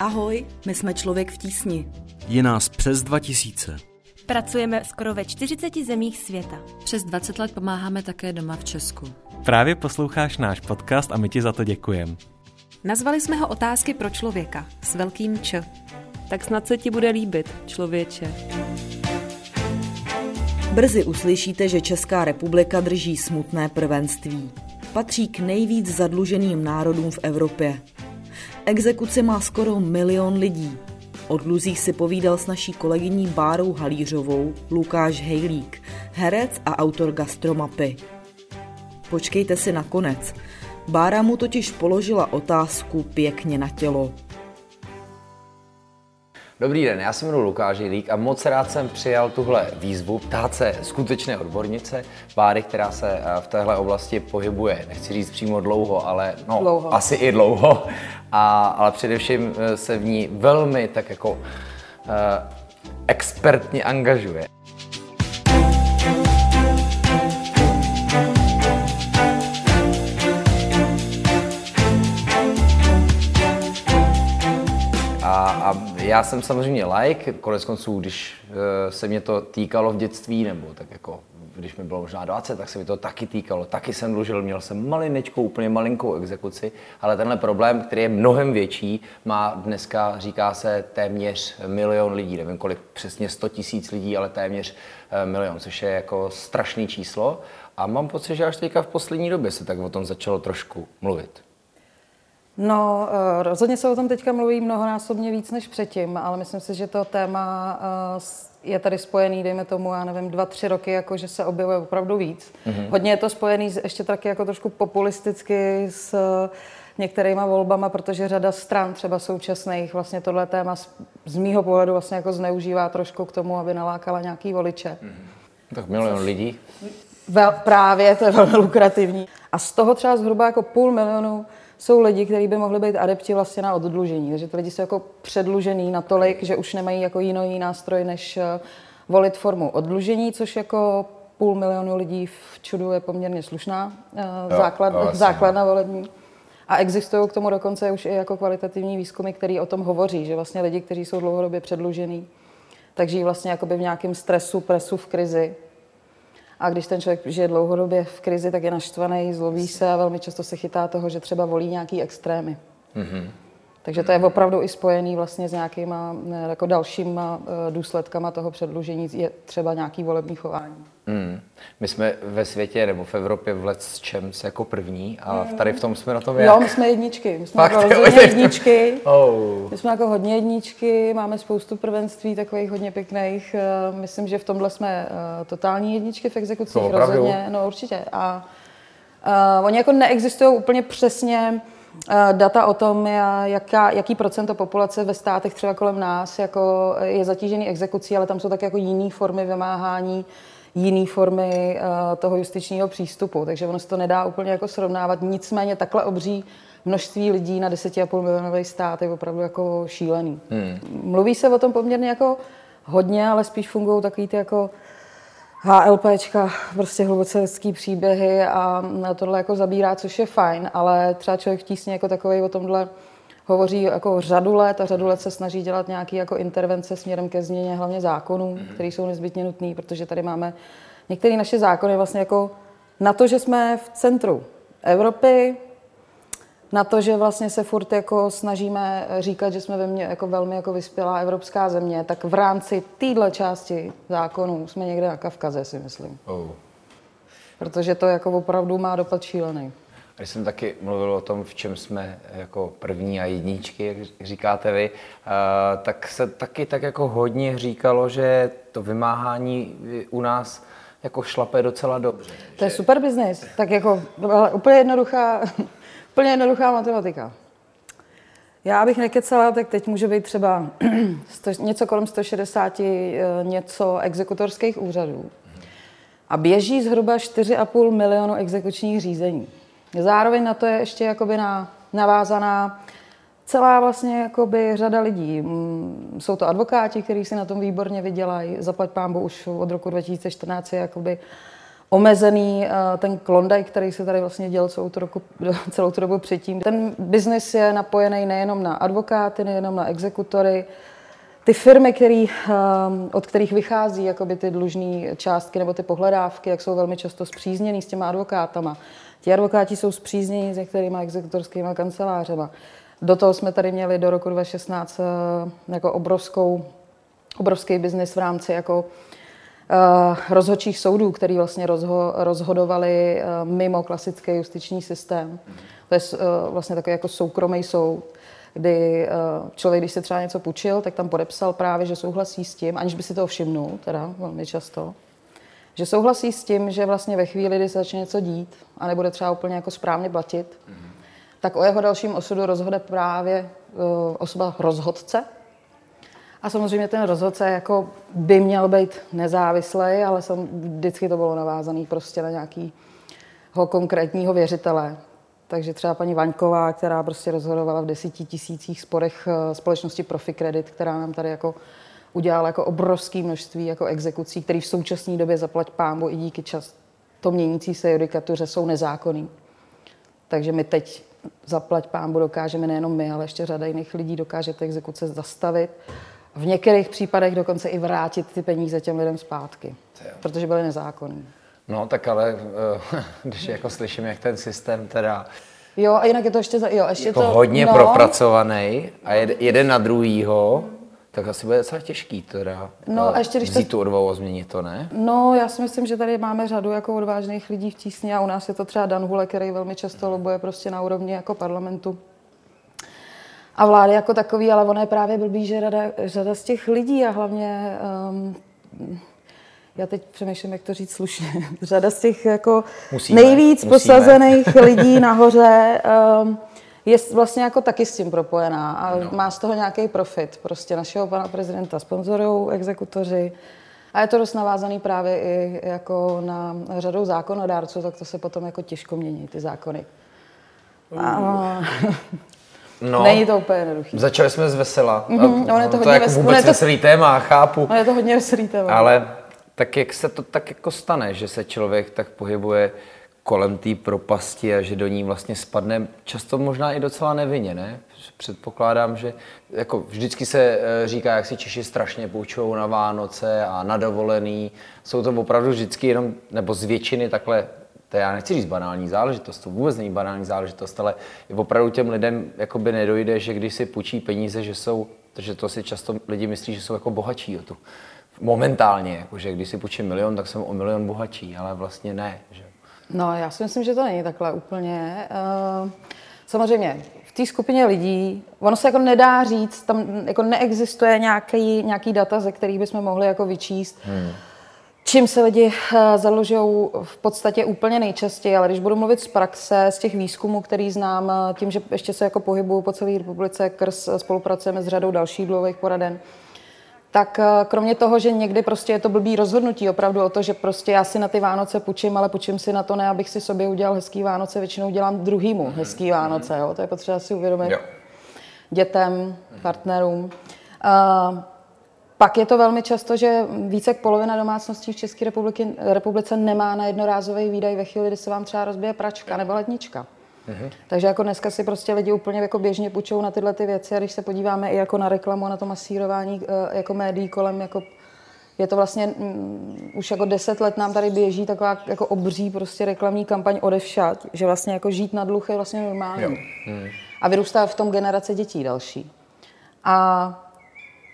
Ahoj, my jsme Člověk v tísni. Je nás přes 2000. Pracujeme skoro ve 40 zemích světa. Přes 20 let pomáháme také doma v Česku. Právě posloucháš náš podcast a my ti za to děkujeme. Nazvali jsme ho Otázky pro člověka s velkým Č. Tak snad se ti bude líbit, člověče. Brzy uslyšíte, že Česká republika drží smutné prvenství. Patří k nejvíc zadluženým národům v Evropě. Exekuci má skoro milion lidí. O dluzích si povídal s naší kolegyní Bárou Halířovou Lukáš Hejlík, herec a autor gastromapy. Počkejte si na konec. Bára mu totiž položila otázku pěkně na tělo. Dobrý den, já se jmenuji Lukáš Lík a moc rád jsem přijal tuhle výzvu ptát se skutečné odbornice, Báry, která se eh, v téhle oblasti pohybuje, nechci říct přímo dlouho, ale no, dlouho. asi i dlouho, a, ale především eh, se v ní velmi tak jako uh, expertně angažuje. A, já jsem samozřejmě like, konec konců, když uh, se mě to týkalo v dětství, nebo tak jako když mi bylo možná 20, tak se mi to taky týkalo. Taky jsem dlužil, měl jsem malinečkou, úplně malinkou exekuci, ale tenhle problém, který je mnohem větší, má dneska, říká se, téměř milion lidí. Nevím, kolik přesně 100 tisíc lidí, ale téměř uh, milion, což je jako strašný číslo. A mám pocit, že až teďka v poslední době se tak o tom začalo trošku mluvit. No, eh, rozhodně se o tom teďka mluví mnohonásobně víc než předtím, ale myslím si, že to téma eh, je tady spojený, dejme tomu, já nevím, dva, tři roky, jako že se objevuje opravdu víc. Mm-hmm. Hodně je to spojený ještě taky jako trošku populisticky s některýma volbama, protože řada stran třeba současných vlastně tohle téma z, z mýho pohledu vlastně jako zneužívá trošku k tomu, aby nalákala nějaký voliče. Mm-hmm. Tak milion lidí. Vel, právě, to je velmi lukrativní. A z toho třeba zhruba jako půl milionu jsou lidi, kteří by mohli být adepti vlastně na oddlužení. Takže ty lidi jsou jako předlužený natolik, že už nemají jako jiný nástroj, než eh, volit formu oddlužení, což jako půl milionu lidí v čudu je poměrně slušná eh, jo, základ, jo, základna volební. A existují k tomu dokonce už i jako kvalitativní výzkumy, které o tom hovoří, že vlastně lidi, kteří jsou dlouhodobě předlužený, tak žijí vlastně jakoby v nějakém stresu, presu, v krizi, a když ten člověk žije dlouhodobě v krizi, tak je naštvaný, zlobí se a velmi často se chytá toho, že třeba volí nějaký extrémy. Mm-hmm. Takže to je opravdu i spojený vlastně s nějakýma jako dalšíma eh, důsledkama toho předlužení, je třeba nějaký volební chování. Mm. My jsme ve světě nebo v Evropě v Let's Champs jako první a mm. tady v tom jsme na tom jak? Jo, my jsme jedničky. My jsme Fakt, jako rozhodně jedničky. Oh. My jsme jako hodně jedničky, máme spoustu prvenství takových hodně pěkných. Eh, myslím, že v tomhle jsme uh, totální jedničky v exekucích no, rozhodně. No určitě. A uh, oni jako neexistují úplně přesně Eh, data o tom, jaká, jaký procento populace ve státech třeba kolem nás jako je zatížený exekucí, ale tam jsou také jako jiné formy vymáhání, jiné formy uh, toho justičního přístupu, takže ono se to nedá úplně jako srovnávat. Nicméně takhle obří množství lidí na 10,5 milionový stát je opravdu jako šílený. Hmm. Mluví se o tom poměrně jako hodně, ale spíš fungují takový ty jako HLPčka, prostě hluboce lidský příběhy a tohle jako zabírá, což je fajn, ale třeba člověk v tísně jako takový o tomhle hovoří jako řadu let a řadu let se snaží dělat nějaké jako intervence směrem ke změně hlavně zákonů, mhm. které jsou nezbytně nutné, protože tady máme některé naše zákony vlastně jako na to, že jsme v centru Evropy, na to, že vlastně se furt jako snažíme říkat, že jsme ve mně jako velmi jako vyspělá evropská země, tak v rámci téhle části zákonů jsme někde na Kavkaze, si myslím. Oh. Protože to jako opravdu má dopad šílený. Když jsem taky mluvil o tom, v čem jsme jako první a jedničky, jak říkáte vy, tak se taky tak jako hodně říkalo, že to vymáhání u nás jako šlape docela dobře. To je super biznis. Tak jako úplně jednoduchá Úplně jednoduchá matematika. Já bych nekecala, tak teď může být třeba něco kolem 160 eh, něco exekutorských úřadů. A běží zhruba 4,5 milionu exekučních řízení. Zároveň na to je ještě jakoby na, navázaná celá vlastně jakoby řada lidí. Mm, jsou to advokáti, kteří si na tom výborně vydělají. Zaplať pámbu už od roku 2014 je jakoby omezený eh, ten Klondike, který se tady vlastně dělal celou tu, roku, celou tu dobu předtím. Ten biznis je napojený nejenom na advokáty, nejenom na exekutory, ty firmy, který, ehm, od kterých vychází jakoby ty dlužné částky nebo ty pohledávky, jak jsou velmi často zpřízněný s těma advokátama. Ti advokáti jsou zpříznění s některými exekutorskými kancelářema. Do toho jsme tady měli do roku 2016 eh, jako obrovskou, obrovský biznis v rámci jako uh, rozhodčích soudů, který vlastně rozho, rozhodovali uh, mimo klasický justiční systém. To je vlastně takový jako soukromý soud, kdy člověk, když se třeba něco půjčil, tak tam podepsal právě, že souhlasí s tím, aniž by si toho všimnul, teda velmi často, že souhlasí s tím, že vlastně ve chvíli, kdy se začne něco dít a nebude třeba úplně jako správně platit, mm-hmm. tak o jeho dalším osudu rozhode právě uh, osoba rozhodce, a samozřejmě ten rozhodce jako by měl být nezávislý, ale jsem, vždycky to bylo navázané prostě na nějakého konkrétního věřitele. Takže třeba paní Vaňková, která prostě rozhodovala v desíti tisících sporech eh, společnosti Profikredit, která nám tady jako udělala jako obrovské množství jako exekucí, které v současné době zaplať pámbu i díky čas to měnící se judikatuře jsou nezákonný. Takže my teď zaplať pámbu dokážeme nejenom my, ale ještě řada jiných lidí dokáže ty exekuce zastavit v některých případech dokonce i vrátit ty peníze těm lidem zpátky, protože byly nezákonní. No tak ale, eh, když jako slyším, jak ten systém teda Jo, a jinak je to ještě, jo, ještě jako to, hodně no. propracovaný a jede, jeden na druhýho, tak asi bude docela těžký teda no, a ještě, když vzít to... tu odvahu a změnit to, ne? No, já si myslím, že tady máme řadu jako odvážných lidí v tísni a u nás je to třeba Dan Hule, který velmi často lobuje prostě na úrovni jako parlamentu a vlády jako takový, ale ono je právě blbý, že řada, řada z těch lidí a hlavně um, já teď přemýšlím, jak to říct slušně, řada z těch jako musíme, nejvíc musíme. posazených lidí nahoře um, je vlastně jako taky s tím propojená a no. má z toho nějaký profit. Prostě našeho pana prezidenta sponzorují exekutoři a je to dost navázaný právě i jako na řadou zákonodárců, tak to se potom jako těžko mění, ty zákony. Uh. A, No, Není to úplně jednoduché. Začali jsme z vesela. Mm-hmm, no, je to, to je jako ves... vůbec to... veselý téma, chápu. No, je to hodně veselý téma. Ale tak jak se to tak jako stane, že se člověk tak pohybuje kolem té propasti a že do ní vlastně spadne často možná i docela nevinně, ne? Předpokládám, že jako vždycky se eh, říká, jak si Češi strašně půjčou na Vánoce a na dovolený. Jsou to opravdu vždycky jenom, nebo z většiny takhle to já nechci říct banální záležitost, to vůbec není banální záležitost, ale opravdu těm lidem jakoby nedojde, že když si půjčí peníze, že jsou, že to si často lidi myslí, že jsou jako bohatší o tu. Momentálně, jakože když si půjčím milion, tak jsem o milion bohatší, ale vlastně ne. Že? No, já si myslím, že to není takhle úplně. Uh, samozřejmě, v té skupině lidí, ono se jako nedá říct, tam jako neexistuje nějaký, nějaký data, ze kterých bychom mohli jako vyčíst, hmm Čím se lidi eh, zadlužují v podstatě úplně nejčastěji, ale když budu mluvit z praxe, z těch výzkumů, který znám, eh, tím, že ještě se jako pohybuju po celé republice, krz eh, spolupracujeme s řadou dalších dluhových poraden, tak kromě toho, že někdy prostě je to blbý rozhodnutí opravdu o to, že prostě já si na ty Vánoce půjčím, ale půjčím si na to ne, abych si sobě udělal hezký Vánoce, většinou dělám druhýmu hezký Vánoce, jo? to je potřeba si uvědomit. Jo. Dětem, partnerům. Uh, pak je to velmi často, že více jak polovina domácností v České republiky, republice nemá na jednorázový výdaj ve chvíli, kdy se vám třeba rozbije pračka nebo lednička. Mm-hmm. Takže jako dneska si prostě lidi úplně jako běžně půjčou na tyhle ty věci a když se podíváme i jako na reklamu, na to masírování eh, jako médií kolem, jako je to vlastně um, už jako deset let nám tady běží taková jako obří prostě reklamní kampaň odevšat, že vlastně jako žít na dluh je vlastně normální. Jo. Mm. A vyrůstá v tom generace dětí další. A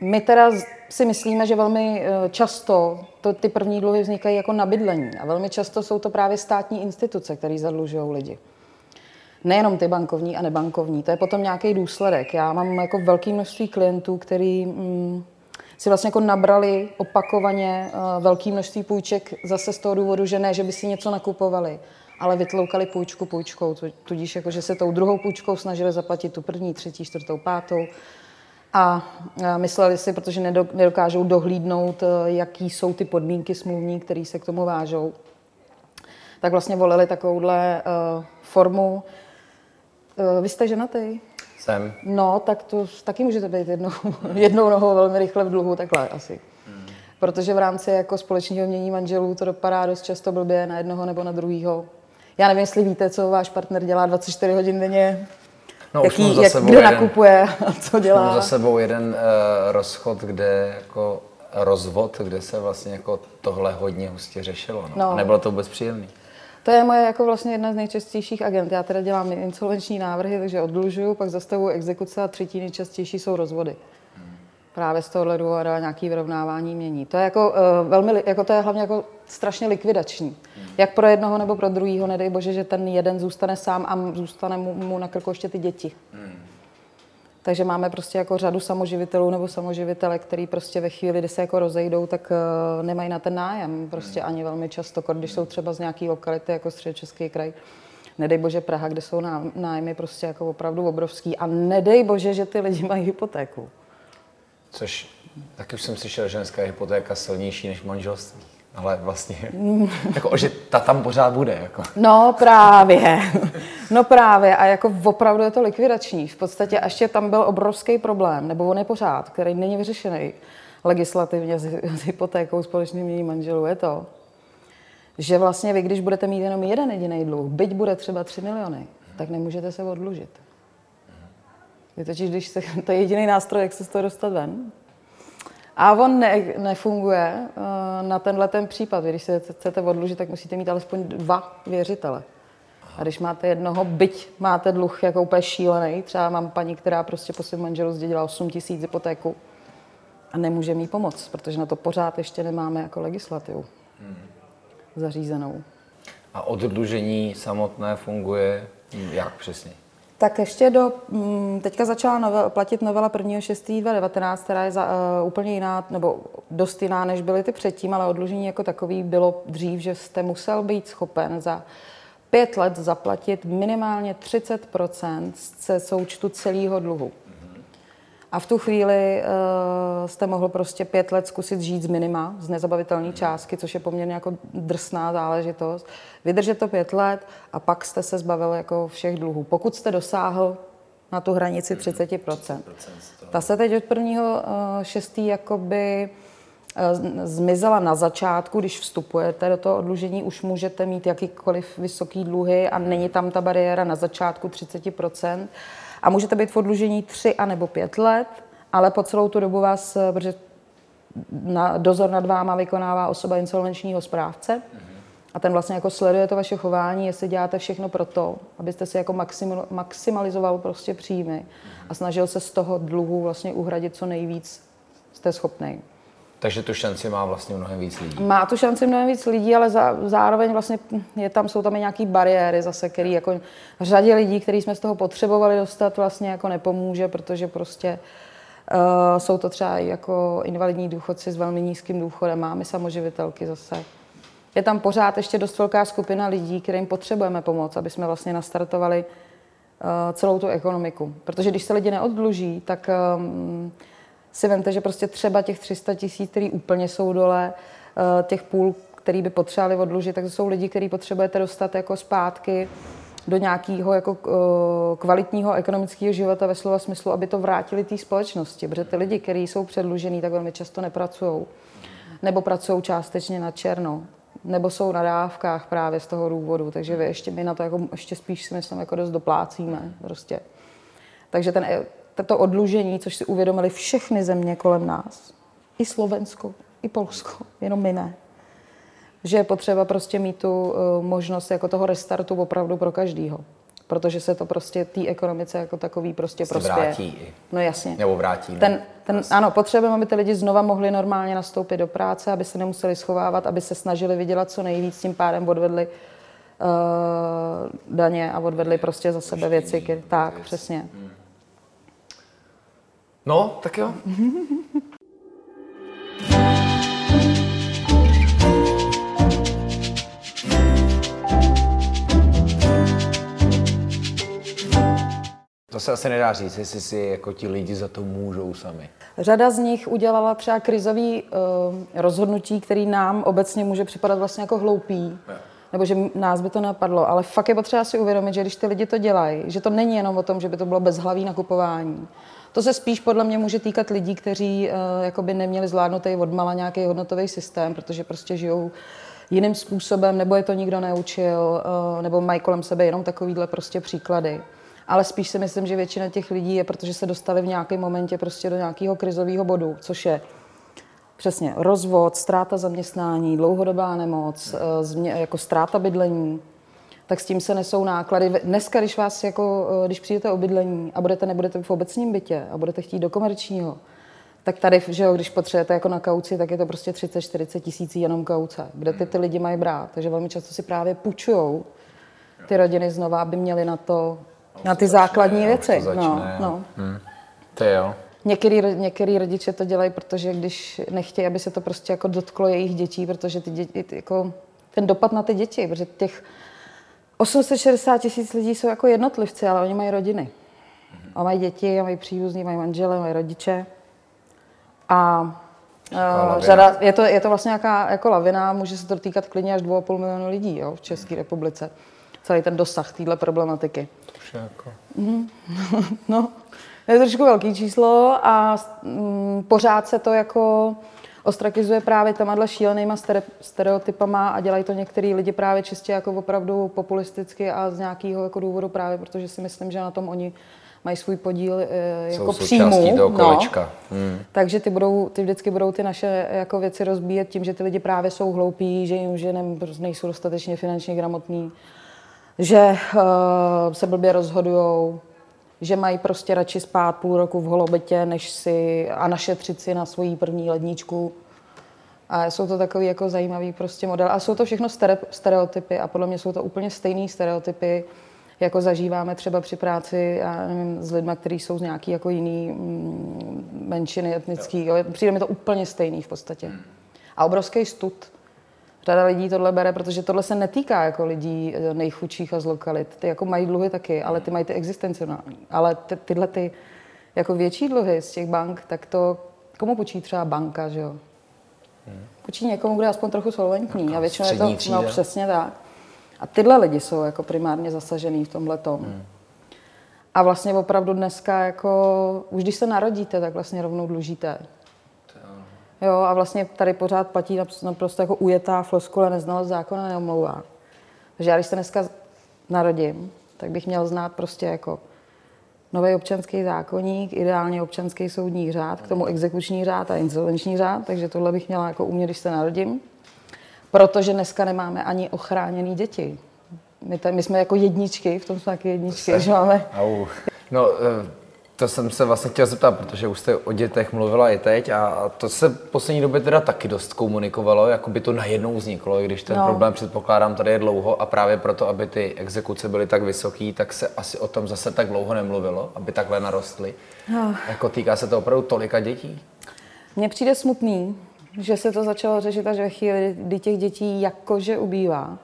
my teda si myslíme, že velmi eh, často to, ty první dluhy vznikají jako na bydlení a velmi často jsou to právě státní instituce, které zadlužují lidi. Nejenom ty bankovní a nebankovní, to je potom nějaký důsledek. Já mám jako velké množství klientů, který mm, si vlastně jako nabrali opakovaně uh, velké množství půjček zase z toho důvodu, že ne, že by si něco nakupovali, ale vytloukali půjčku půjčkou, tudíž jako, že se tou druhou půjčkou snažili zaplatit tu první, třetí, čtvrtou, pátou a mysleli si, protože nedokážou dohlídnout, e, jaký jsou ty podmínky smluvní, které se k tomu vážou, tak vlastně volili takovouhle uh, formu. Uh, vy jste ženatý? Jsem. No, tak to taky můžete být jednou, jednou nohou velmi rychle v dluhu, takhle asi. Hmm. Protože v rámci jako společného mění manželů to dopadá dost často blbě na jednoho nebo na druhýho. Já nevím, jestli víte, co váš partner dělá 24 hodin denně, No, už mám jaký, za jak, kde jeden- nakupuje a co Mám dělá. za sebou jeden uh, rozchod, kde jako rozvod, kde se vlastně jako tohle hodně hustě řešilo. No. No. A nebylo to vůbec příjemný. To je moje jako vlastně jedna z nejčastějších agent. Já teda dělám insolvenční návrhy, takže oddlužuju, pak zastavuju exekuce a třetí nejčastější jsou rozvody. Právě z tohohle důvodu a nějaký vyrovnávání mění. To je jako uh, velmi, jako to je hlavně jako strašně likvidační. Jak pro jednoho nebo pro druhýho, nedej bože, že ten jeden zůstane sám a zůstane mu, mu na krku ještě ty děti. Takže máme prostě jako řadu samoživitelů nebo samoživitele, který prostě ve chvíli, kdy se jako rozejdou, tak uh, nemají na ten nájem prostě ani velmi často, když jsou třeba z nějaké lokality jako středočeský kraj. Nedej bože Praha, kde jsou ná- nájmy prostě jako opravdu obrovský a nedej bože, že ty lidi mají hypotéku. Což taky už jsem slyšel, že dneska je hypotéka silnější než manželství. Ale vlastně, jako, že ta tam pořád bude. Jako. No právě, no právě a jako opravdu je to likvidační. V podstatě ještě tam byl obrovský problém, nebo on je pořád, který není vyřešený legislativně s, s hypotékou společným mění manželů, je to, že vlastně vy, když budete mít jenom jeden jediný dluh, byť bude třeba 3 miliony, tak nemůžete se odlužit. Vy totiž, když se, to je jediný nástroj, jak se z toho dostat ven. A on ne, nefunguje uh, na tenhle ten případ. Když se chcete odlužit, tak musíte mít alespoň dva věřitele. A když máte jednoho, byť máte dluh jako úplně šílený, třeba mám paní, která prostě po svém manželu zdědila 8 tisíc hypotéku a nemůže mi pomoct, protože na to pořád ještě nemáme jako legislativu zařízenou. A oddlužení samotné funguje jak přesně? Tak ještě do, mm, teďka začala novel, platit novela 1.6.2019, která je za, uh, úplně jiná, nebo dost jiná, než byly ty předtím, ale odlužení jako takový bylo dřív, že jste musel být schopen za pět let zaplatit minimálně 30 ze součtu celého dluhu. A v tu chvíli uh, jste mohl prostě pět let zkusit žít z minima, z nezabavitelné částky, což je poměrně jako drsná záležitost. Vydržet to pět let a pak jste se zbavil jako všech dluhů. Pokud jste dosáhl na tu hranici 30%. Ta se teď od prvního uh, šestý jakoby eh, zmizela na začátku, když vstupujete do toho odlužení, už můžete mít jakýkoliv vysoký dluhy a není tam ta bariéra na začátku 30%. A můžete být v odlužení 3 a nebo 5 let, ale po celou tu dobu vás, eh, protože na, dozor nad váma vykonává osoba insolvenčního správce a ten vlastně jako sleduje to vaše chování, jestli děláte všechno pro to, abyste si jako maximal, maximalizoval prostě příjmy a snažil se z toho dluhu vlastně uhradit co nejvíc jste schopný. Takže tu šanci má vlastně mnohem víc lidí. Má tu šanci mnohem víc lidí, ale za, zároveň vlastně je tam, jsou tam i nějaké bariéry zase, které jako řadě lidí, který jsme z toho potřebovali dostat, vlastně jako nepomůže, protože prostě uh, jsou to třeba jako invalidní důchodci s velmi nízkým důchodem, máme samoživitelky zase. Je tam pořád ještě dost velká skupina lidí, kterým potřebujeme pomoct, aby jsme vlastně nastartovali uh, celou tu ekonomiku. Protože když se lidi neoddluží, tak um, si vemte, že prostě třeba těch 300 tisíc, který úplně jsou dole, eh, těch půl, který by potřebovali odlužit, tak to jsou lidi, který potřebujete dostat jako zpátky do nějakého jako eh, kvalitního ekonomického života ve slova smyslu, aby to vrátili té společnosti. Protože ty lidi, kteří jsou předlužený, tak velmi často nepracují. Nebo pracují částečně na černo. Nebo jsou na dávkách právě z toho důvodu. Takže vy ještě, my na to jako, ještě spíš si myslím jako dost doplácíme. Prostě. Takže ten, toto odlužení, což si uvědomili všechny země kolem nás, i Slovensko, i Polsko, jenom my ne, že je potřeba prostě mít tu uh, možnost jako toho restartu opravdu pro každýho. Protože se to prostě té ekonomice jako takový prostě Se prospěje. vrátí i. No jasně. Nebo vrátí. ne? Ten, ten, ano, potřebujeme, aby ty lidi znova mohli normálně nastoupit do práce, aby se nemuseli schovávat, aby se snažili vydělat co nejvíc, tím pádem odvedli uh, daně a odvedli prostě za sebe věci. ky- Tak, přesně. No, tak jo. To se asi nedá říct, jestli si jako ti lidi za to můžou sami. Řada z nich udělala třeba krizový uh, rozhodnutí, který nám obecně může připadat vlastně jako hloupý. nebo že nás by to napadlo, ale fakt je potřeba si uvědomit, že když ty lidi to dělají, že to není jenom o tom, že by to bylo bezhlaví nakupování. To se spíš podle mě může týkat lidí, kteří uh, jakoby neměli zvládnutý odmala nějaký hodnotový systém, protože prostě žijou jiným způsobem, nebo je to nikdo neučil, uh, nebo mají kolem sebe jenom takovýhle prostě příklady. Ale spíš si myslím, že většina těch lidí je, protože se dostali v nějakém momentě prostě do nějakého krizového bodu, což je Přesně, rozvod, ztráta zaměstnání, dlouhodobá nemoc, eh, změ, jako ztráta bydlení, tak s tím se nesou náklady. Dneska, když vás jako, eh, když přijdete o bydlení a budete, nebudete v obecním bytě a budete chtít do komerčního, tak tady, že jo, když potřebujete jako na kauci, tak je to prostě 30-40 tisíc jenom kauce. Kde ty, ty lidi mají brát? Takže velmi často si právě půjčují ty rodiny znova, aby měly na to, na ty základní věci. No, no. Hmm. To jo. Některý, některý rodiče to dělají, protože když nechtějí, aby se to prostě jako dotklo jejich dětí, protože ty děti, jako ten dopad na ty děti, protože těch 860 tisíc lidí jsou jako jednotlivci, ale oni mají rodiny. A mají děti, a mají příbuzní, mají manžele, mají rodiče. A uh, řada, je, to, je to vlastně nějaká jako lavina, může se to týkat klidně až 2,5 milionu lidí jo, v České republice. Celý ten dosah téhle problematiky. To jako... Mm, no, je to trošku velký číslo a mm, pořád se to jako ostrakizuje právě těma šílenýma stereotypama a dělají to některý lidi právě čistě jako opravdu populisticky a z nějakého jako důvodu právě, protože si myslím, že na tom oni mají svůj podíl e, jako příjmu. No. Hmm. Takže ty, budou, ty vždycky budou ty naše jako věci rozbíjet tím, že ty lidi právě jsou hloupí, že jim že nejsou dostatečně finančně gramotní, že uh, se blbě rozhodují, že mají prostě radši spát půl roku v holobytě, než si a našetřit si na svoji první ledničku. A jsou to takový jako zajímavý prostě model. A jsou to všechno stereotypy a podle mě jsou to úplně stejné stereotypy, jako zažíváme třeba při práci já nevím, s lidmi, kteří jsou z nějaký jako jiný mm, menšiny etnický. Jo. Přijde mi to úplně stejný v podstatě. A obrovský stud řada lidí tohle bere, protože tohle se netýká jako lidí eh, nejchudších a z lokalit. Ty jako mají dluhy taky, ale ty mají ty existenciální. Ale ty, tyhle ty jako větší dluhy z těch bank, tak to komu počí třeba banka, že jo? Počí někomu, kdo je aspoň trochu solventní. Jako a většinou je to no, přesně tak. A tyhle lidi jsou jako primárně zasažený v tomhle tom. Hmm. A vlastně opravdu dneska, jako, už když se narodíte, tak vlastně rovnou dlužíte. Jo, a vlastně tady pořád platí naprosto jako ujetá floskule neznalost zákona neomlouvá. Takže já když se dneska narodím, tak bych měl znát prostě jako nový občanský zákonník, ideálně občanský soudní řád, k tomu exekuční řád a insolvenční řád, takže tohle bych měla jako umět, když se narodím. Protože dneska nemáme ani ochráněný děti. My, tady, my jsme jako jedničky, v tom jsme taky jedničky, že máme... Au. No, eh, to jsem se vlastně chtěl zeptat, protože už jste o dětech mluvila i teď a to se v poslední době teda taky dost komunikovalo, jako by to najednou vzniklo, i když ten no. problém předpokládám tady je dlouho a právě proto, aby ty exekuce byly tak vysoké, tak se asi o tom zase tak dlouho nemluvilo, aby takhle narostly. No. Jako týká se to opravdu tolika dětí? Mně přijde smutný, že se to začalo řešit až ve chvíli, kdy těch dětí jakože ubývá.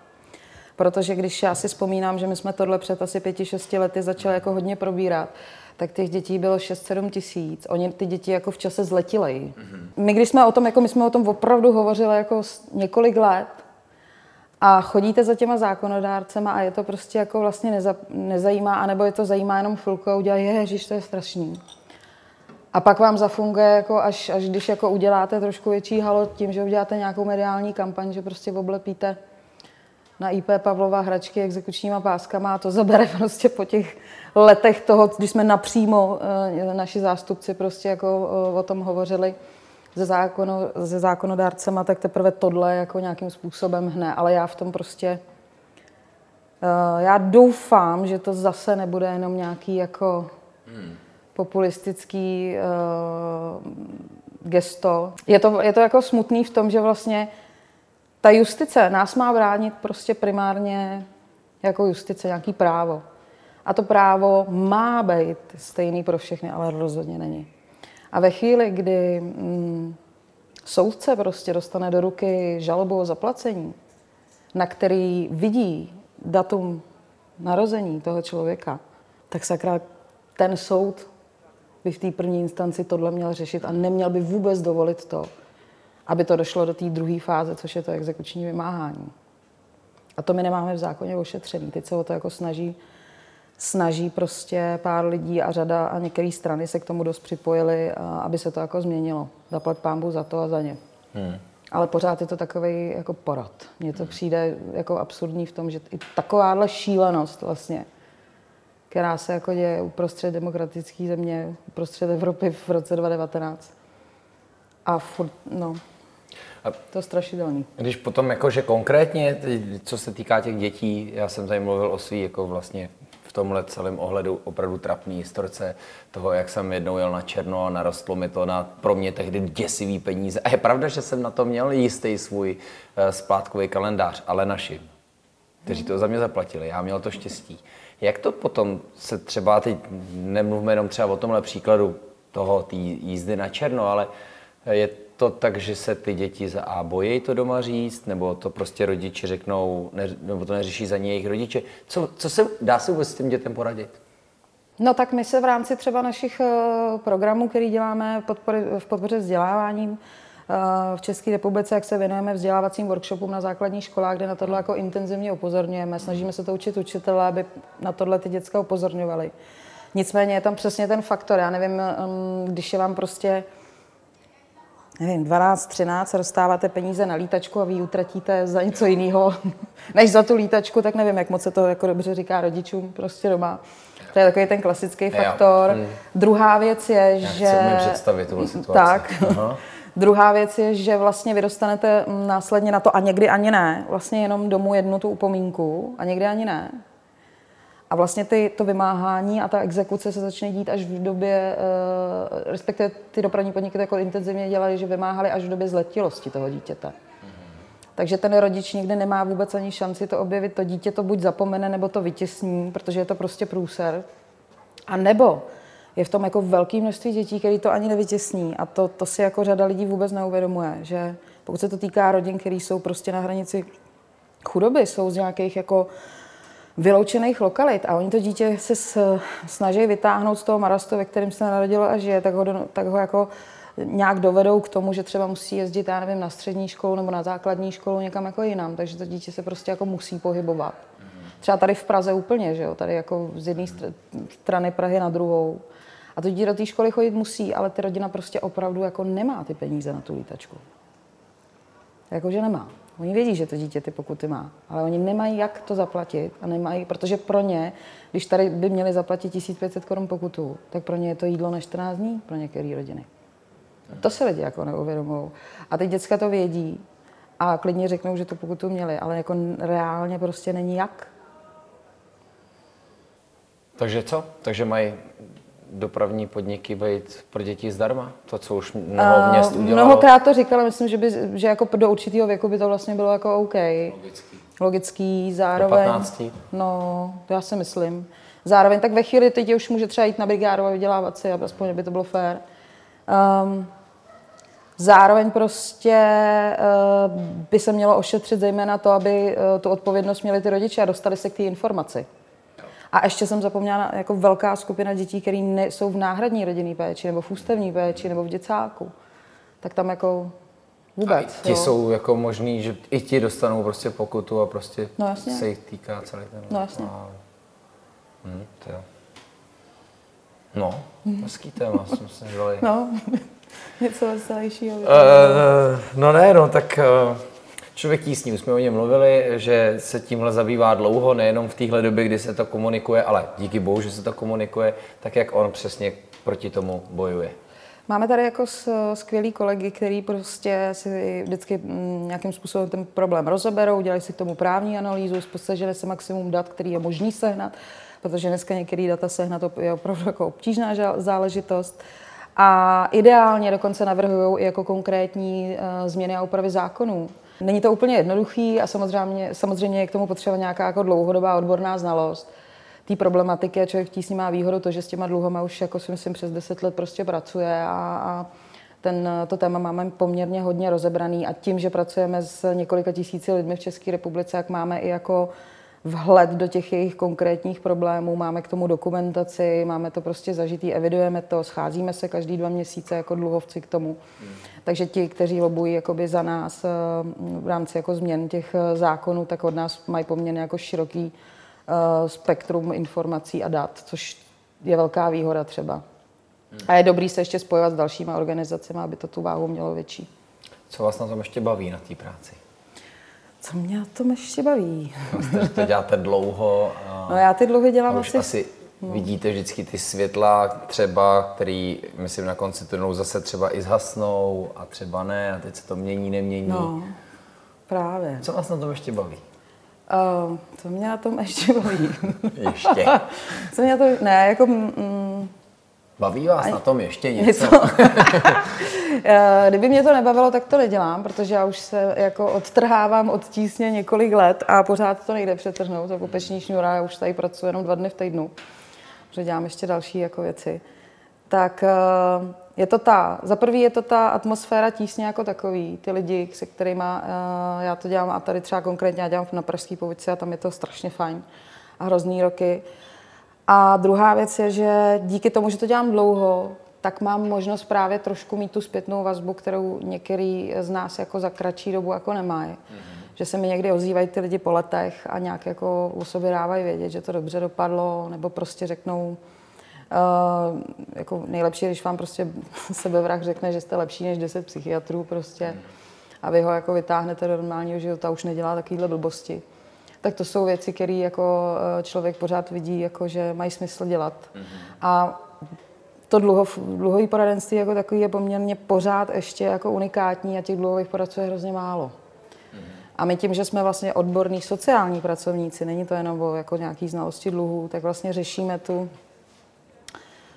Protože když já si vzpomínám, že my jsme tohle před asi pěti, šesti lety začali jako hodně probírat, tak těch dětí bylo 6-7 tisíc. Oni ty děti jako v čase zletili. Mm-hmm. My když jsme o tom, jako my jsme o tom opravdu hovořili jako několik let a chodíte za těma zákonodárcema a je to prostě jako vlastně neza, nezajímá, anebo je to zajímá jenom chvilku a udělají, ježiš, to je strašný. A pak vám zafunguje, jako až, až když jako uděláte trošku větší halo tím, že uděláte nějakou mediální kampaň, že prostě oblepíte na IP Pavlova hračky exekučníma páskama a to zabere prostě po těch letech toho, když jsme napřímo, eh, naši zástupci prostě jako eh, o tom hovořili se, zákono, se zákonodárcema, tak teprve tohle jako nějakým způsobem hne. Ale já v tom prostě, eh, já doufám, že to zase nebude jenom nějaký jako populistický gesto. Je to, je to jako smutný v tom, že vlastně ta justice nás má bránit prostě primárně jako justice, nějaký právo. A to právo má být stejný pro všechny, ale rozhodně není. A ve chvíli, kdy mm, soudce prostě dostane do ruky žalobu o zaplacení, na který vidí datum narození toho člověka, tak sakra ten soud by v té první instanci tohle měl řešit a neměl by vůbec dovolit to, aby to došlo do té druhé fáze, což je to exekuční vymáhání. A to my nemáme v zákoně ošetřený. Teď se o to jako snaží, snaží prostě pár lidí a řada a některé strany se k tomu dost připojily, aby se to jako změnilo. Zaplat pámbu za to a za ně. Hmm. Ale pořád je to takový jako porad. Mně to přijde jako absurdní v tom, že i takováhle šílenost vlastně, která se jako děje uprostřed demokratické země, uprostřed Evropy v roce 2019. A furt, no, to je strašidelný. Když potom jakože konkrétně, co se týká těch dětí, já jsem tady mluvil o svý jako vlastně v tomhle celém ohledu opravdu trapný historce toho, jak jsem jednou jel na černo a narostlo mi to na pro mě tehdy děsivý peníze. A je pravda, že jsem na to měl jistý svůj uh, splátkový kalendář, ale naši, kteří to za mě zaplatili. Já měl to štěstí. Jak to potom se třeba, teď nemluvme jenom třeba o tomhle příkladu toho, té jízdy na černo, ale je to tak, že se ty děti za A bojí to doma říct, nebo to prostě rodiče řeknou, ne, nebo to neřeší za ně jejich rodiče. Co, co se dá se vůbec s tím dětem poradit? No tak my se v rámci třeba našich uh, programů, který děláme podpory, v podpoře vzděláváním uh, v České republice, jak se věnujeme vzdělávacím workshopům na základních školách, kde na tohle jako intenzivně upozorňujeme. Snažíme se to učit učitele, aby na tohle ty děcka upozorňovali. Nicméně je tam přesně ten faktor. Já nevím, um, když je vám prostě nevím, 12, 13, rozstáváte peníze na lítačku a vy ji utratíte za něco jiného, než za tu lítačku, tak nevím, jak moc se to jako dobře říká rodičům prostě doma. To je takový ten klasický faktor. Hmm. Druhá věc je, Já že... Chci představit tuhle situaci. Tak. Aha. Druhá věc je, že vlastně vy dostanete následně na to a někdy ani ne, vlastně jenom domů jednu tu upomínku a někdy ani ne. A vlastně ty, to vymáhání a ta exekuce se začne dít až v době, uh, respektive ty dopravní podniky to jako intenzivně dělají, že vymáhali až v době zletilosti toho dítěte. Mm-hmm. Takže ten rodič nikdy nemá vůbec ani šanci to objevit. To dítě to buď zapomene, nebo to vytěsní, protože je to prostě průser. A nebo je v tom jako velké množství dětí, které to ani nevytěsní. A to, to si jako řada lidí vůbec neuvědomuje, že pokud se to týká rodin, které jsou prostě na hranici chudoby, jsou z nějakých jako vyloučených lokalit a oni to dítě se snaží vytáhnout z toho marastu, ve kterém se narodilo a žije, tak ho, tak ho jako nějak dovedou k tomu, že třeba musí jezdit, já nevím, na střední školu nebo na základní školu někam jako jinam, takže to dítě se prostě jako musí pohybovat. Třeba tady v Praze úplně, že jo, tady jako z jedné strany Prahy na druhou. A to dítě do té školy chodit musí, ale ty rodina prostě opravdu jako nemá ty peníze na tu lítačku. Jakože nemá. Oni vědí, že to dítě ty pokuty má, ale oni nemají jak to zaplatit a nemají, protože pro ně, když tady by měli zaplatit 1500 korun pokutu, tak pro ně je to jídlo na 14 dní pro některé rodiny. To se lidi jako neuvědomují. A ty děcka to vědí a klidně řeknou, že tu pokutu měli, ale jako reálně prostě není jak. Takže co? Takže mají dopravní podniky být pro děti zdarma? To, co už mnoho měst udělalo? Mnohokrát to říkala, myslím, že, by, že jako do určitého věku by to vlastně bylo jako OK. Logický. Logický, zároveň. Do 15. No, to já si myslím. Zároveň tak ve chvíli teď už může třeba jít na brigádu a vydělávat si, aspoň by to bylo fér. Um, zároveň prostě uh, by se mělo ošetřit zejména to, aby uh, tu odpovědnost měli ty rodiče a dostali se k té informaci. A ještě jsem zapomněla jako velká skupina dětí, které jsou v náhradní rodinné péči, nebo v ústavní péči, nebo v děcáku. Tak tam jako vůbec. A ti jo. jsou jako možný, že i ti dostanou prostě pokutu a prostě no, jasně. se jich týká celý ten. No jasně. A... Hm, to jo. No, hezký téma, jsme se zvali. No, něco veselějšího. Uh, no ne, no tak uh, Člověk tísní, už jsme o něm mluvili, že se tímhle zabývá dlouho, nejenom v téhle době, kdy se to komunikuje, ale díky bohu, že se to komunikuje, tak jak on přesně proti tomu bojuje. Máme tady jako skvělý kolegy, který prostě si vždycky mm, nějakým způsobem ten problém rozeberou, dělají si k tomu právní analýzu, spostažili se maximum dat, který je možný sehnat, protože dneska některé data sehnat je opravdu jako obtížná záležitost. A ideálně dokonce navrhují i jako konkrétní uh, změny a úpravy zákonů. Není to úplně jednoduchý a samozřejmě, samozřejmě je k tomu potřeba nějaká jako dlouhodobá odborná znalost. Té problematiky a člověk v tísni má výhodu to, že s těma dluhama už jako si myslím přes 10 let prostě pracuje a, a ten, to téma máme poměrně hodně rozebraný a tím, že pracujeme s několika tisíci lidmi v České republice, jak máme i jako vhled do těch jejich konkrétních problémů, máme k tomu dokumentaci, máme to prostě zažitý, evidujeme to, scházíme se každý dva měsíce jako dluhovci k tomu. Takže ti, kteří lobují jakoby za nás eh, v rámci jako změn těch eh, zákonů, tak od nás mají poměrně jako široký uh, spektrum informací a dat, což je velká výhoda třeba. A je dobrý se ještě spojovat s dalšíma organizacemi, aby to tu váhu mělo větší. Co vás na tom ještě baví, na té práci? Co mě na tom ještě baví? Vlastně, to děláte dlouho. A... No já ty dlouhy dělám asi... asi no. vidíte vždycky ty světla třeba, který, myslím, na konci tunelu zase třeba i zhasnou a třeba ne a teď se to mění, nemění. No, právě. Co vás na tom ještě baví? Uh, co mě na tom ještě baví? ještě? co mě na tom, ne, jako... Mm, Baví vás Aj, na tom ještě něco? něco. Eh, kdyby mě to nebavilo, tak to nedělám, protože já už se jako odtrhávám od tísně několik let a pořád to nejde přetrhnout. Jako peční šňůra, já už tady pracuji jenom dva dny v týdnu, protože dělám ještě další jako věci. Tak eh, je to ta, za prvý je to ta atmosféra tísně jako takový, ty lidi, se kterými eh, já to dělám a tady třeba konkrétně já dělám na Pražské povici a tam je to strašně fajn a hrozný roky. A druhá věc je, že díky tomu, že to dělám dlouho, tak mám možnost právě trošku mít tu zpětnou vazbu, kterou některý z nás jako za kratší dobu jako nemají. Mm-hmm. Že se mi někdy ozývají ty lidi po letech a nějak jako o sobě dávají vědět, že to dobře dopadlo, nebo prostě řeknou, Uh, jako nejlepší, když vám prostě sebevrah řekne, že jste lepší než 10 psychiatrů prostě mm. a vy ho jako vytáhnete do normálního života, už nedělá takovýhle blbosti tak to jsou věci, které jako eh, člověk pořád vidí, jako že mají smysl dělat. Mm-hmm. A to dluho, dluhový poradenství jako takový je poměrně pořád ještě jako unikátní a těch dluhových poradců je hrozně málo. Mm-hmm. A my tím, že jsme vlastně odborní sociální pracovníci, není to jenom o jako nějaký znalosti dluhů, tak vlastně řešíme tu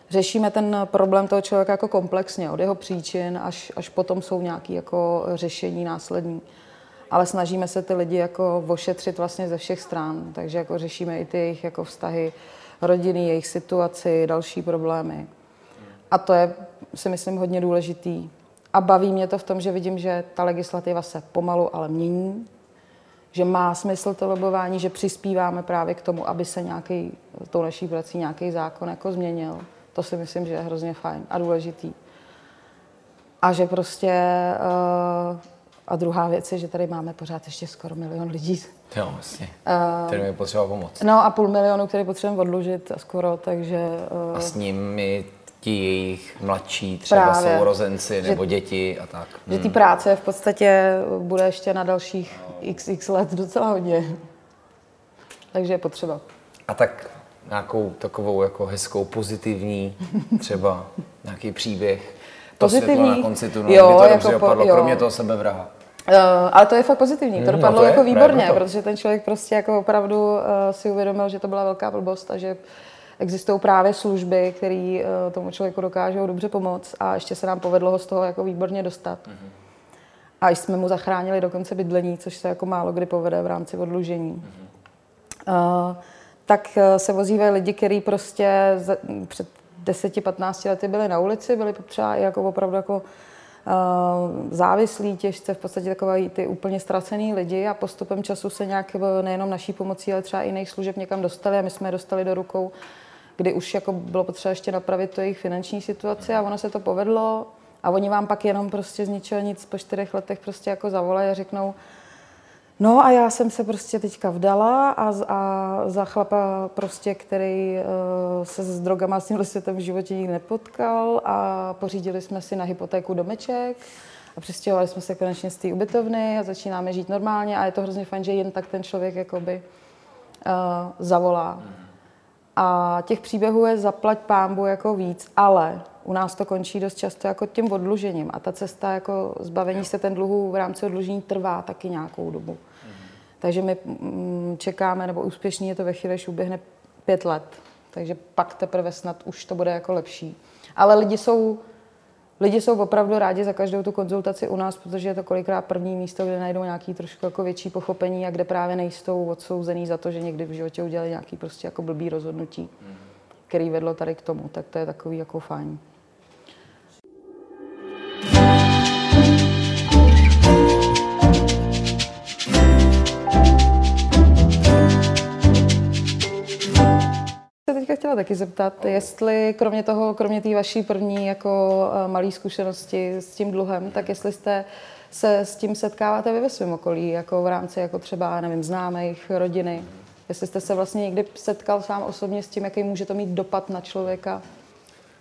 řešíme ten problém toho člověka jako komplexně, od jeho příčin až, až potom jsou nějaké jako řešení následní ale snažíme se ty lidi jako ošetřit vlastně ze všech stran, takže jako řešíme i ty jejich jako vztahy rodiny, jejich situaci, další problémy. A to je, si myslím, hodně důležitý. A baví mě to v tom, že vidím, že ta legislativa se pomalu, ale mění, že má smysl to lobování, že přispíváme právě k tomu, aby se nějaký, tou naší prací nějaký zákon jako změnil. To si myslím, že je hrozně fajn a důležitý. A že prostě uh, a druhá věc je, že tady máme pořád ještě skoro milion lidí. Jo, vlastně. Kterým je potřeba pomoct. No a půl milionu, který potřebujeme odlužit skoro, takže... Uh, a s nimi ti jejich mladší třeba právě, sourozenci nebo že, děti a tak. Že ty hmm. práce v podstatě bude ještě na dalších xx let docela hodně. Takže je potřeba. A tak nějakou takovou jako hezkou, pozitivní třeba nějaký příběh to pozitivní. na konci tunelu, jo, to jako dobře po, opadlo, jo. kromě toho sebevraha. Uh, ale to je fakt pozitivní, to mm, dopadlo no to jako je, výborně, protože ten člověk prostě jako opravdu uh, si uvědomil, že to byla velká blbost a že existují právě služby, které uh, tomu člověku dokážou dobře pomoct a ještě se nám povedlo ho z toho jako výborně dostat. Mm-hmm. A jsme mu zachránili dokonce bydlení, což se jako málo kdy povede v rámci odlužení. Mm-hmm. Uh, tak se vozívají lidi, kteří prostě před 10-15 lety byli na ulici, byli třeba i jako opravdu jako závislí, těžce, v podstatě takové ty úplně ztracený lidi a postupem času se nějak nejenom naší pomocí, ale třeba i jiných služeb někam dostali a my jsme je dostali do rukou, kdy už jako bylo potřeba ještě napravit to jejich finanční situaci a ono se to povedlo a oni vám pak jenom prostě z ničeho nic po čtyřech letech prostě jako zavolají a řeknou, No a já jsem se prostě teďka vdala a, a za chlapa prostě, který uh, se s drogama s tímhle světem v životě nikdy nepotkal a pořídili jsme si na hypotéku domeček a přestěhovali jsme se konečně z té ubytovny a začínáme žít normálně a je to hrozně fajn, že jen tak ten člověk jakoby uh, zavolá. A těch příběhů je zaplať pámbu jako víc, ale u nás to končí dost často jako tím odlužením a ta cesta jako zbavení se ten dluhu v rámci odlužení trvá taky nějakou dobu. Mm. Takže my mm, čekáme, nebo úspěšný je to ve chvíli, když uběhne pět let. Takže pak teprve snad už to bude jako lepší. Ale lidi jsou, lidi jsou opravdu rádi za každou tu konzultaci u nás, protože je to kolikrát první místo, kde najdou nějaký trošku jako větší pochopení a kde právě nejsou odsouzený za to, že někdy v životě udělali nějaký prostě jako blbý rozhodnutí, mm. který vedlo tady k tomu. Tak to je takový jako fajn. Chtěla taky zeptat, jestli kromě toho, kromě té vaší první jako eh, malé zkušenosti s tím dluhem, tak jestli jste se s tím setkáváte vy ve svém okolí, jako v rámci jako třeba, nevím, známých, rodiny. Jestli jste se vlastně někdy setkal sám osobně s tím, jaký může to mít dopad na člověka,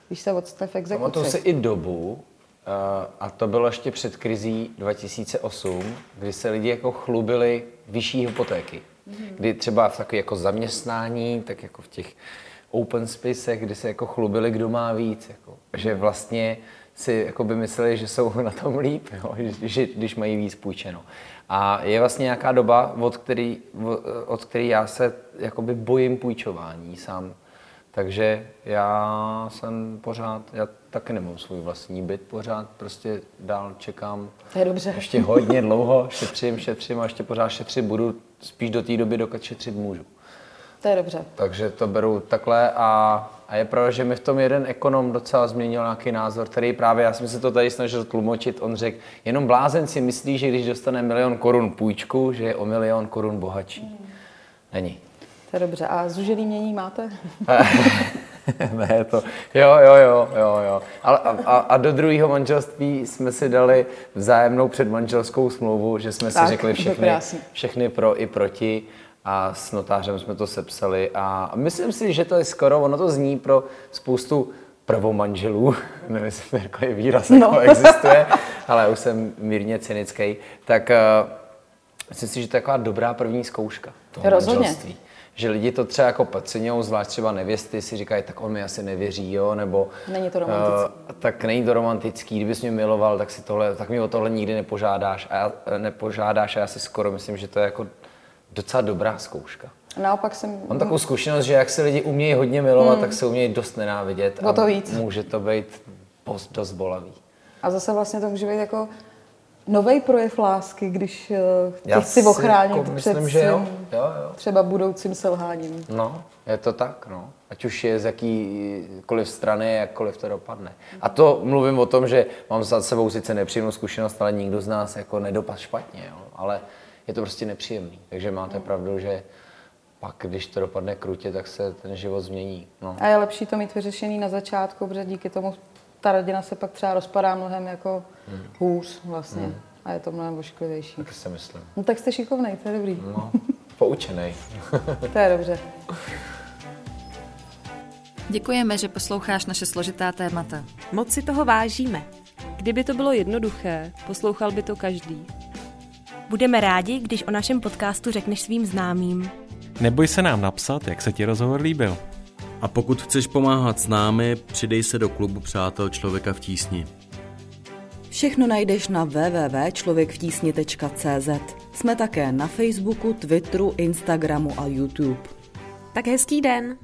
když se odstane v exekuci. Pamatuju si i dobu, eh, a to bylo ještě před krizí 2008, kdy se lidi jako chlubili vyšší hypotéky. Kdy třeba v takové jako zaměstnání, tak jako v těch open spacech, kdy se jako chlubili, kdo má víc. Jako. Že vlastně si jako by mysleli, že jsou na tom líp, jo? Že, když mají víc půjčeno. A je vlastně nějaká doba, od který, od který já se jakoby bojím půjčování sám. Takže já jsem pořád, já taky nemám svůj vlastní byt pořád, prostě dál čekám. To je dobře. Ještě hodně dlouho šetřím, šetřím a ještě pořád šetřit budu, spíš do té doby, dokud šetřit můžu. To je dobře. Takže to beru takhle a, a je pravda, že mi v tom jeden ekonom docela změnil nějaký názor, který právě, já jsem se to tady snažil tlumočit, on řekl, jenom blázen si myslí, že když dostane milion korun půjčku, že je o milion korun bohatší. Není. To je dobře. A zužený mění máte? ne, to, jo, jo, jo, jo, jo. A, a, a do druhého manželství jsme si dali vzájemnou předmanželskou smlouvu, že jsme Tak, si řekli všechny, všechny pro i proti a s notářem jsme to sepsali a myslím si, že to je skoro, ono to zní pro spoustu prvomanželů, nevím, jestli takový výraz no. jako existuje, ale už jsem mírně cynický, tak uh, myslím si, že to je taková dobrá první zkouška toho Rozhodně. manželství že lidi to třeba jako podceňují, zvlášť třeba nevěsty si říkají, tak on mi asi nevěří, jo, nebo... Není to romantický. Uh, tak není to romantický, kdybys mě miloval, tak, si tohle, tak mi o tohle nikdy nepožádáš a já, eh, nepožádáš a já si skoro myslím, že to je jako docela dobrá zkouška. Naopak jsem... Mám takovou zkušenost, že jak se lidi umějí hodně milovat, hmm. tak se umějí dost nenávidět. O to víc. Může to být dost, dost bolavý. A zase vlastně to může být jako nový projev lásky, když Já ty chci si ochránit jako před myslím, že jo. Jo, jo. třeba budoucím selháním. No, je to tak, no. Ať už je z jakýkoliv strany, jakkoliv to dopadne. A to mluvím o tom, že mám za sebou sice nepříjemnou zkušenost, ale nikdo z nás jako nedopad špatně, jo. Ale je to prostě nepříjemný. Takže máte pravdu, že pak, když to dopadne krutě, tak se ten život změní. No. A je lepší to mít vyřešený na začátku, protože díky tomu ta rodina se pak třeba rozpadá mnohem jako hmm. hůř vlastně. A je to mnohem ošklivější. Tak si myslím. No tak jste šikovnej, to je dobrý. No, poučenej. To je dobře. Děkujeme, že posloucháš naše složitá témata. Moc si toho vážíme. Kdyby to bylo jednoduché, poslouchal by to každý. Budeme rádi, když o našem podcastu řekneš svým známým. Neboj se nám napsat, jak se ti rozhovor líbil. A pokud chceš pomáhat s námi, přidej se do klubu Přátel člověka v tísni. Všechno najdeš na www.člověkvtísni.cz. Jsme také na Facebooku, Twitteru, Instagramu a YouTube. Tak hezký den!